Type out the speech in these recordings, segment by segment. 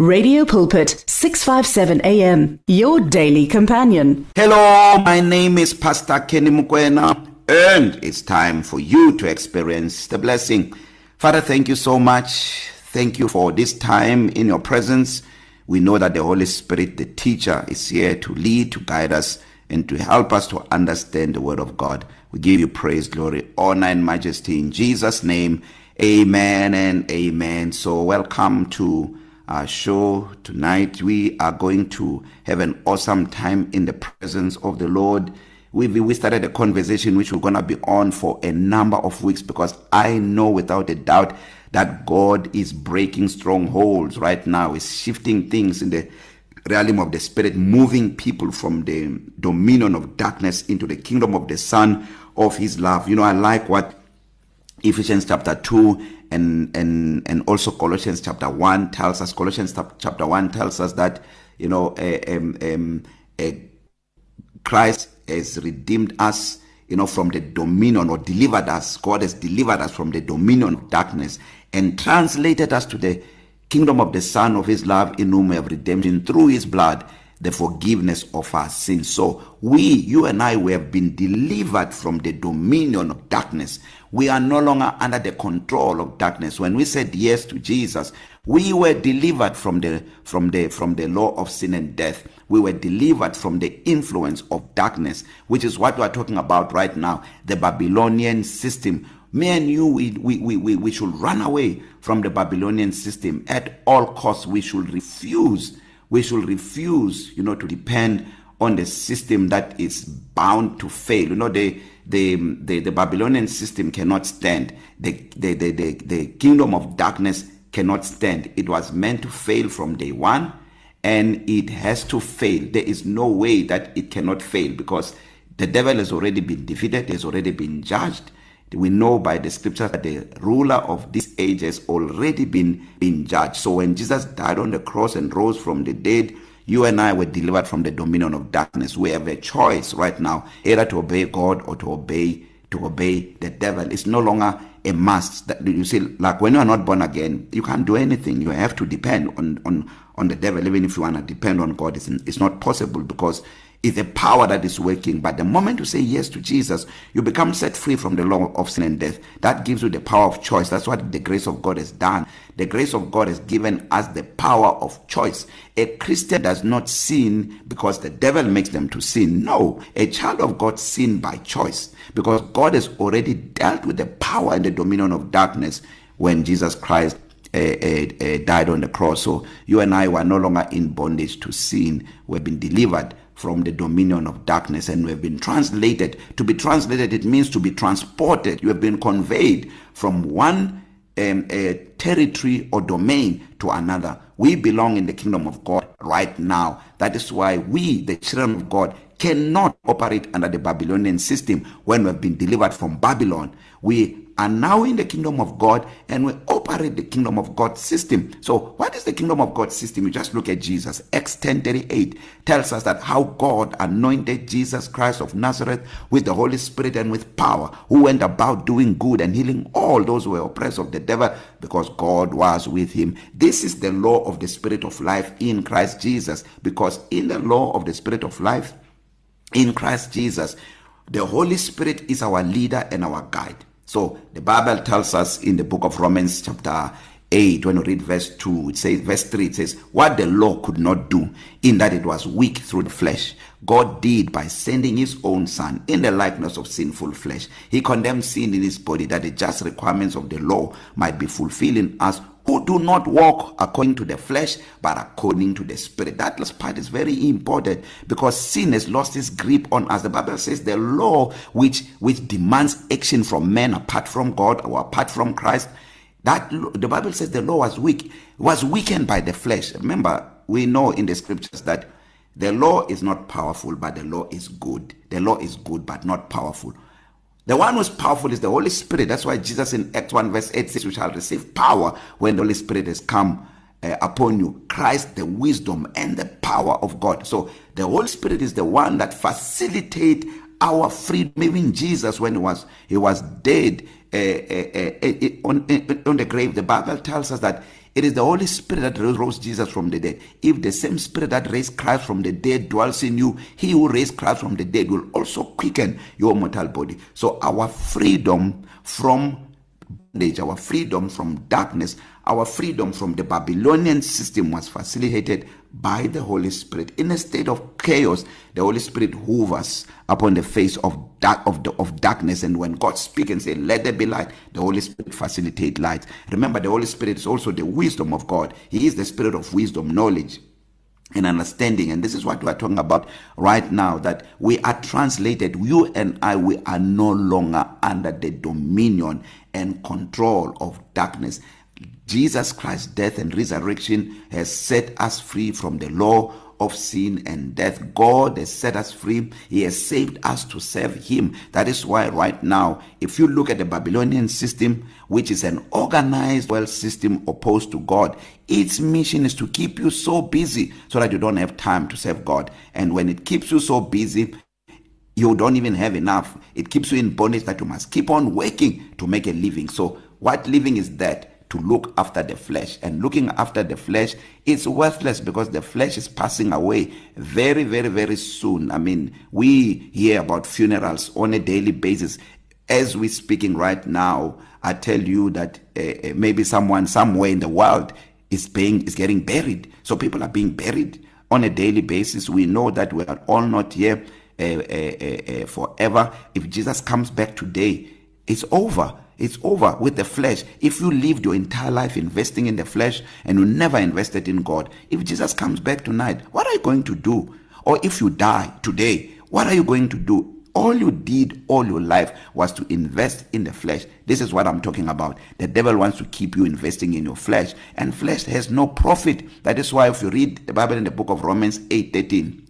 Radio Pulpit 657 AM your daily companion. Hello, my name is Pastor Kenny Mukwena and it's time for you to experience the blessing. Father, thank you so much. Thank you for this time in your presence. We know that the Holy Spirit, the teacher, is here to lead, to guide us and to help us to understand the word of God. We give you praise, glory, honor and majesty in Jesus name. Amen and amen. So welcome to our show tonight. We are going to have an awesome time in the presence of the Lord. We we started a conversation which we're going to be on for a number of weeks because I know without a doubt that God is breaking strongholds right now. Is shifting things in the realm of the spirit, moving people from the dominion of darkness into the kingdom of the son of his love. You know, I like what Ephesians chapter 2 and and and also Colossians chapter 1 tells us Colossians chapter 1 tells us that you know uh, um, um, uh, Christ has redeemed us you know from the dominion or delivered us. God has delivered us from the dominion of darkness and translated us to the kingdom of the son of his love in whom we have redemption through his blood. The forgiveness of our sins. So we, you and I, we have been delivered from the dominion of darkness. We are no longer under the control of darkness. When we said yes to Jesus, we were delivered from the from the from the law of sin and death. We were delivered from the influence of darkness, which is what we are talking about right now, the Babylonian system. Me and you we we we we should run away from the Babylonian system at all costs. We should refuse we should refuse you know to depend on the system that is bound to fail. You know the the the, the babylonian system cannot stand. The, the the the the kingdom of darkness cannot stand. It was meant to fail from day 1 and it has to fail. There is no way that it cannot fail because the devil has already been defeated has already been judged we know by the scripture that the ruler of this age has already been been judged. So when Jesus died on the cross and rose from the dead you and I were delivered from the dominion of darkness. We have a choice right now either to obey God or to obey to obey the devil. It's no longer a must. That you see like when you are not born again you can't do anything. You have to depend on on on the devil. Even if you want to depend on God it's, it's not possible because is a power that is working. But the moment you say yes to Jesus you become set free from the law of sin and death. That gives you the power of choice. That's what the grace of God has done. The grace of God has given us the power of choice. A Christian does not sin because the devil makes them to sin. No a child of God sin by choice because God has already dealt with the power and the dominion of darkness when Jesus Christ uh, uh, uh, died on the cross. So you and I were no longer in bondage to sin. We've been delivered from the dominion of darkness and we have been translated. To be translated it means to be transported. You have been conveyed from one um, a territory or domain to another. We belong in the kingdom of God right now. That is why we the children of God cannot operate under the Babylonian system when we have been delivered from Babylon we are now in the kingdom of God and we operate the kingdom of God system. So, what is the kingdom of God system? You just look at Jesus. Acts 10:38 tells us that how God anointed Jesus Christ of Nazareth with the Holy Spirit and with power, who went about doing good and healing all those who were oppressed of the devil because God was with him. This is the law of the spirit of life in Christ Jesus because in the law of the spirit of life in Christ Jesus, the Holy Spirit is our leader and our guide. So the Bible tells us in the book of Romans chapter 8 when you read verse 2 it says verse 3 it says what the law could not do in that it was weak through the flesh God did by sending his own son in the likeness of sinful flesh he condemned sin in his body that the just requirements of the law might be fulfilled in us who do not walk according to the flesh but according to the spirit. That last part is very important because sin has lost its grip on us. The bible says the law which which demands action from men apart from god or apart from christ that the bible says the law was weak was weakened by the flesh. Remember we know in the scriptures that the law is not powerful but the law is good. The law is good but not powerful. The one who's powerful is the Holy Spirit. That's why Jesus in Acts 1 verse 8 says you shall receive power when the Holy Spirit has come uh, upon you. Christ the wisdom and the power of God. So the Holy Spirit is the one that facilitate our freedom. Even Jesus when he was he was dead uh, uh, uh, on, on the grave the Bible tells us that It is the Holy Spirit that rose Jesus from the dead. If the same Spirit that raised Christ from the dead dwells in you, he who raised Christ from the dead will also quicken your mortal body. So our freedom from bondage, our freedom from darkness, our freedom from the Babylonian system was facilitated by the Holy Spirit. In a state of chaos, the Holy Spirit hovers upon the face of dark of the of darkness and when God speaks and say let there be light, the Holy Spirit facilitate light. Remember the Holy Spirit is also the wisdom of God. He is the spirit of wisdom, knowledge, and understanding and this is what we are talking about right now that we are translated you and I we are no longer under the dominion and control of darkness Jesus Christ's death and resurrection has set us free from the law of sin and death. God has set us free. He has saved us to serve him. That is why right now, if you look at the Babylonian system, which is an organized world system opposed to God, its mission is to keep you so busy so that you don't have time to serve God. And when it keeps you so busy, you don't even have enough. It keeps you in bondage that you must keep on working to make a living. So what living is that? To look after the flesh. And looking after the flesh is worthless because the flesh is passing away very very very soon. I mean we hear about funerals on a daily basis. As we speaking right now i tell you that uh, maybe someone somewhere in the world is being is getting buried. So people are being buried on a daily basis. We know that we are all not here uh, uh, uh, forever. If jesus comes back today it's over. It's over with the flesh. If you lived your entire life investing in the flesh and you never invested in God, if Jesus comes back tonight, what are you going to do? Or if you die today, what are you going to do? All you did all your life was to invest in the flesh. This is what I'm talking about. The devil wants to keep you investing in your flesh, and flesh has no profit. That is why if you read the Bible in the book of Romans 8:13,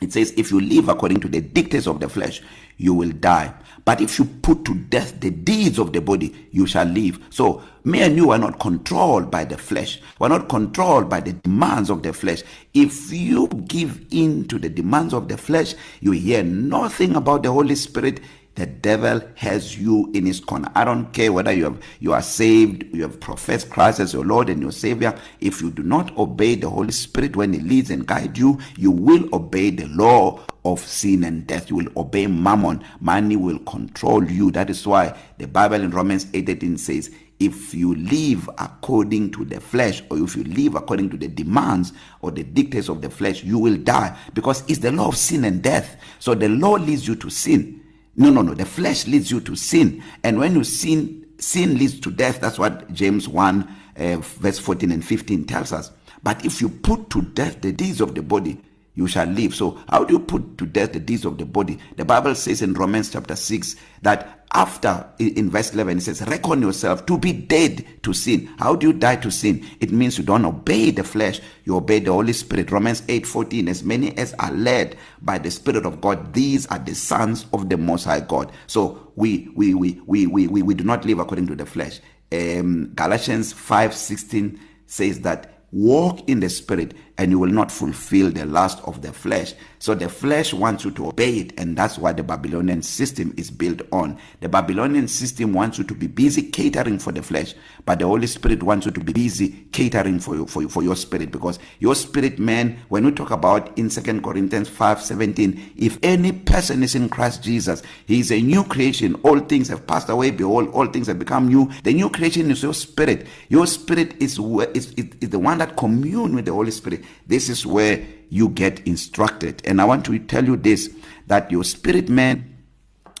it says if you live according to the dictates of the flesh, you will die. But if you put to death the deeds of the body, you shall live. So, me and you are not controlled by the flesh. We're not controlled by the demands of the flesh. If you give in to the demands of the flesh, you hear nothing about the Holy Spirit the devil has you in his corner. I don't care whether you have you are saved you have professed Christ as your lord and your savior. If you do not obey the holy spirit when he leads and guide you you will obey the law of sin and death. You will obey mammon. Money will control you. That is why the bible in romans 8:18 says if you live according to the flesh or if you live according to the demands or the dictates of the flesh you will die. Because it's the law of sin and death. So the law leads you to sin. No, no, no. The flesh leads you to sin. And when you sin, sin leads to death. That's what James 1 uh, verse 14 and 15 tells us. But if you put to death the deeds of the body, you shall live. So how do you put to death the deeds of the body? The Bible says in Romans chapter 6 that after in verse 11 it says reckon yourself to be dead to sin. How do you die to sin? It means you don't obey the flesh you obey the holy spirit. Romans 8:14 as many as are led by the spirit of god these are the sons of the most high god. So we we we we we we, we do not live according to the flesh. Um galatians 5:16 says that walk in the spirit and you will not fulfill the lust of the flesh so the flesh wants you to obey it and that's what the babylonian system is built on. The babylonian system wants you to be busy catering for the flesh but the holy spirit wants you to be busy catering for you for, you, for your spirit because your spirit man when we talk about in 2 corinthians 5:17 if any person is in christ jesus he is a new creation. All things have passed away. Behold all things have become new. The new creation is your spirit. Your spirit is is, is, is the one that commune with the holy spirit. This is where you get instructed. And i want to tell you this that your spirit man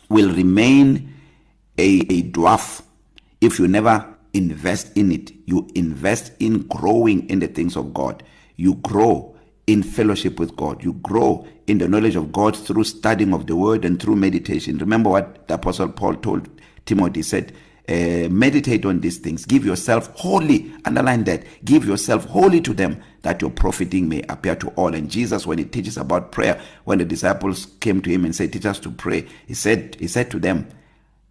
will remain a a dwarf if you never invest in it. You invest in growing in the things of god. You grow in fellowship with god. You grow in the knowledge of god through studying of the word and through meditation. Remember what the apostle paul told timothy said uh, meditate on these things. Give yourself wholly underline that give yourself wholly to them that your profiting may appear to all. And Jesus when he teaches about prayer when the disciples came to him and said teach us to pray he said he said to them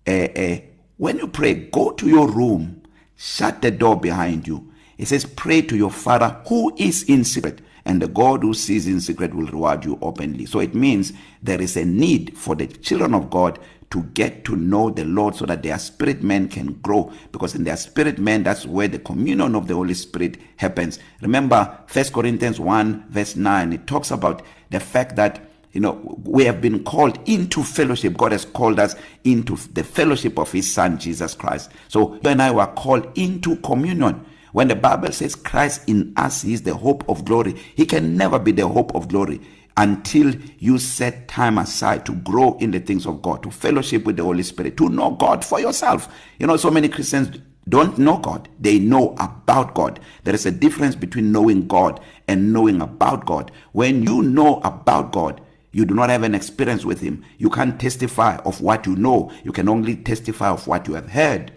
eh eh when you pray go to your room shut the door behind you. He says pray to your father who is in secret and the God who sees in secret will reward you openly. So it means there is a need for the children of God to get to know the Lord so that their spirit man can grow. Because in their spirit man that's where the communion of the Holy Spirit happens. Remember 1 Corinthians 1 verse 9 it talks about the fact that you know we have been called into fellowship. God has called us into the fellowship of his son jesus christ. So you and i were called into communion. When the bible says christ in us is the hope of glory he can never be the hope of glory. Until you set time aside to grow in the things of god to fellowship with the holy spirit to know god for yourself. You know so many christians don't know God. They know about God. There is a difference between knowing God and knowing about God. When you know about God you do not have an experience with him. You can't testify of what you know. You can only testify of what you have heard.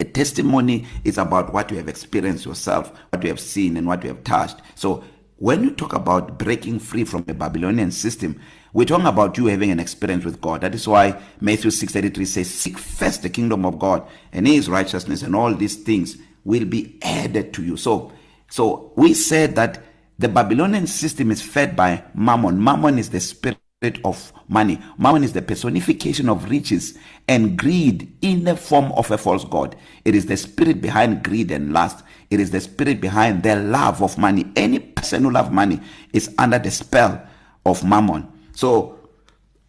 A testimony is about what you have experienced yourself what you have seen and what you have touched. So when you talk about breaking free from a babylonian system we're talking about you having an experience with God that is why Matthew 6:33 says seek first the kingdom of God and his righteousness and all these things will be added to you so so we said that The Babylonian system is fed by mammon. Mammon is the spirit of money. Mammon is the personification of riches and greed in the form of a false god. It is the spirit behind greed and lust. It is the spirit behind the love of money. Any person who love money is under the spell of mammon. So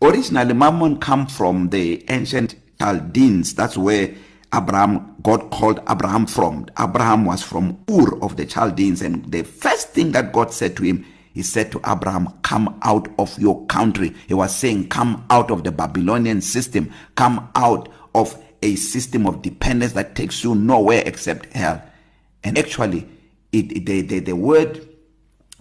originally mammon come from the ancient Chaldeans. That's where Abraham God called Abraham from Abraham was from Ur of the Chaldeans and the first thing that God said to him he said to Abraham come out of your country he was saying come out of the Babylonian system come out of a system of dependence that takes you nowhere except hell and actually it the the, the word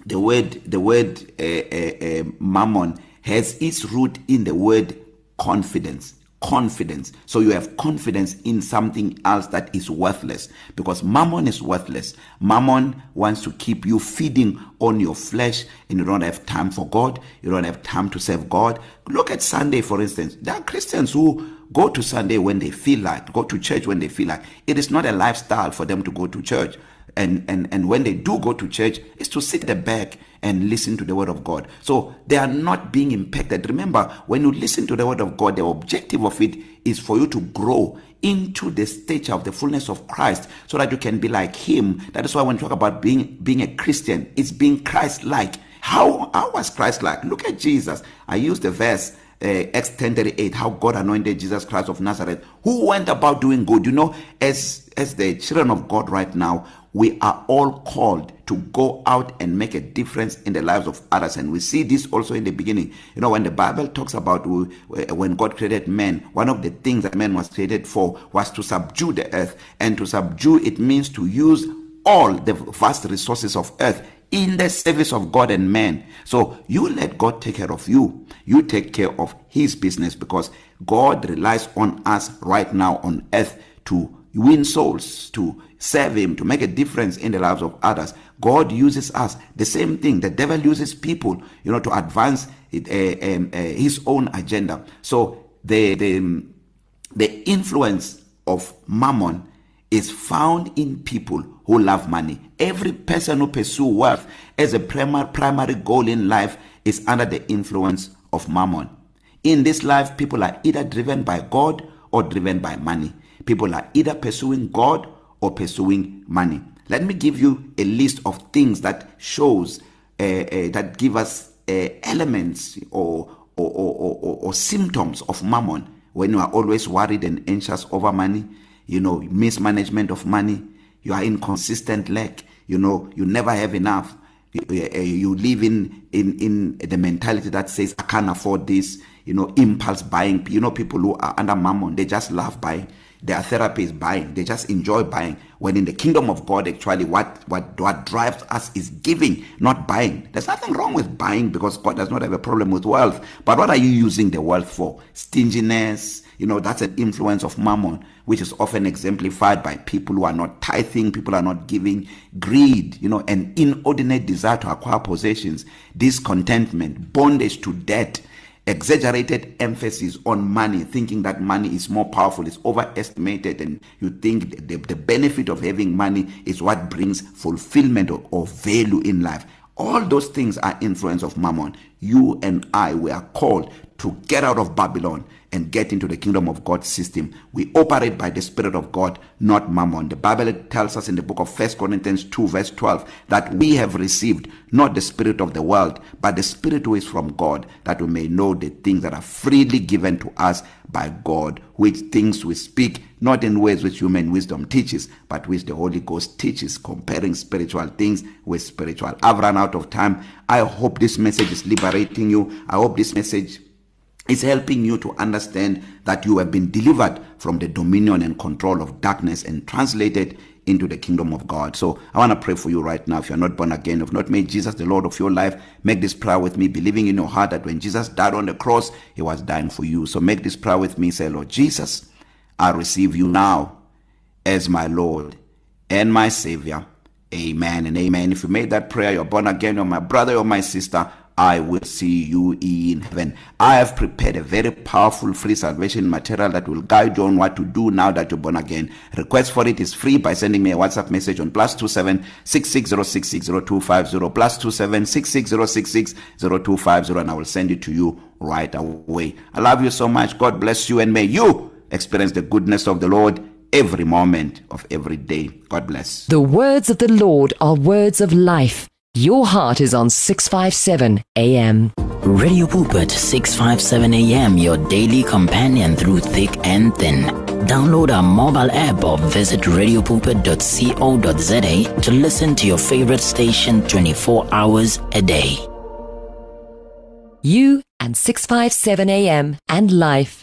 the word the word uh, uh, uh, mammon has its root in the word confidence. Confidence. So you have confidence in something else that is worthless. Because mammon is worthless. Mammon wants to keep you feeding on your flesh and you don't have time for God. You don't have time to serve God. Look at Sunday for instance. There are Christians who go to Sunday when they feel like go to church when they feel like. It is not a lifestyle for them to go to church. And and and when they do go to church is to sit at the back and listen to the word of God. So they are not being impacted. Remember, when you listen to the word of God, the objective of it is for you to grow into the stature of the fullness of Christ so that you can be like him. That is why when we talk about being being a Christian, it's being Christ-like. How how was Christ-like? Look at Jesus. I used the verse uh, Acts 10:38 how God anointed Jesus Christ of Nazareth who went about doing good you know as as the children of God right now we are all called to go out and make a difference in the lives of others and we see this also in the beginning you know when the bible talks about when god created man one of the things that man was created for was to subdue the earth and to subdue it means to use all the vast resources of earth in the service of God and man. So you let God take care of you. You take care of his business because God relies on us right now on earth to win souls, to serve him, to make a difference in the lives of others. God uses us. The same thing. The devil uses people, you know, to advance it, uh, um, uh, his own agenda. So the the the influence of mammon is found in people who love money. Every person who pursue wealth as a primary primary goal in life is under the influence of mammon. In this life people are either driven by God or driven by money. People are either pursuing God or pursuing money. Let me give you a list of things that shows uh, uh, that give us uh, elements or or, or or or symptoms of mammon when you are always worried and anxious over money, you know, mismanagement of money, you are inconsistent lack, you know, you never have enough. You, you live in in in the mentality that says I can't afford this, you know, impulse buying. You know, people who are under mammon, they just love buying their therapy is buying. They just enjoy buying. When in the kingdom of god actually what what what drives us is giving not buying. There's nothing wrong with buying because god does not have a problem with wealth. But what are you using the wealth for? Stinginess. You know that's an influence of mammon which is often exemplified by people who are not tithing people are not giving. Greed you know an inordinate desire to acquire possessions. Discontentment bondage to debt. Exaggerated emphasis on money thinking that money is more powerful is overestimated and you think the, the benefit of having money is what brings fulfillment or, or value in life. All those things are influence of mammon. You and I we are called to get out of Babylon and get into the kingdom of God system. We operate by the spirit of God, not mammon. The Bible tells us in the book of 1 Corinthians 2 verse 12 that we have received not the spirit of the world, but the spirit who is from God, that we may know the things that are freely given to us by God, which things we speak not in ways which human wisdom teaches, but which the Holy Ghost teaches, comparing spiritual things with spiritual. I've run out of time. I hope this message is liberating you. I hope this message is helping you to understand that you have been delivered from the dominion and control of darkness and translated into the kingdom of God. So I want to pray for you right now. If you're not born again, if not made Jesus the Lord of your life, make this prayer with me, believing in your heart that when Jesus died on the cross, he was dying for you. So make this prayer with me. Say, Lord Jesus, I receive you now as my Lord and my Savior. Amen and amen. If you made that prayer, you're born again, you're my brother or my sister. I will see you in heaven. I have prepared a very powerful free salvation material that will guide you on what to do now that you're born again. Request for it is free by sending me a WhatsApp message on plus two seven six six zero six six zero two five zero plus two seven six six zero six six zero two five zero, and I will send it to you right away. I love you so much. God bless you, and may you experience the goodness of the Lord every moment of every day. God bless. The words of the Lord are words of life. Your heart is on 657 AM. Radio Pulpit 657 AM, your daily companion through thick and thin. Download our mobile app or visit radiopulpit.co.za to listen to your favorite station 24 hours a day. You and 657 AM and life.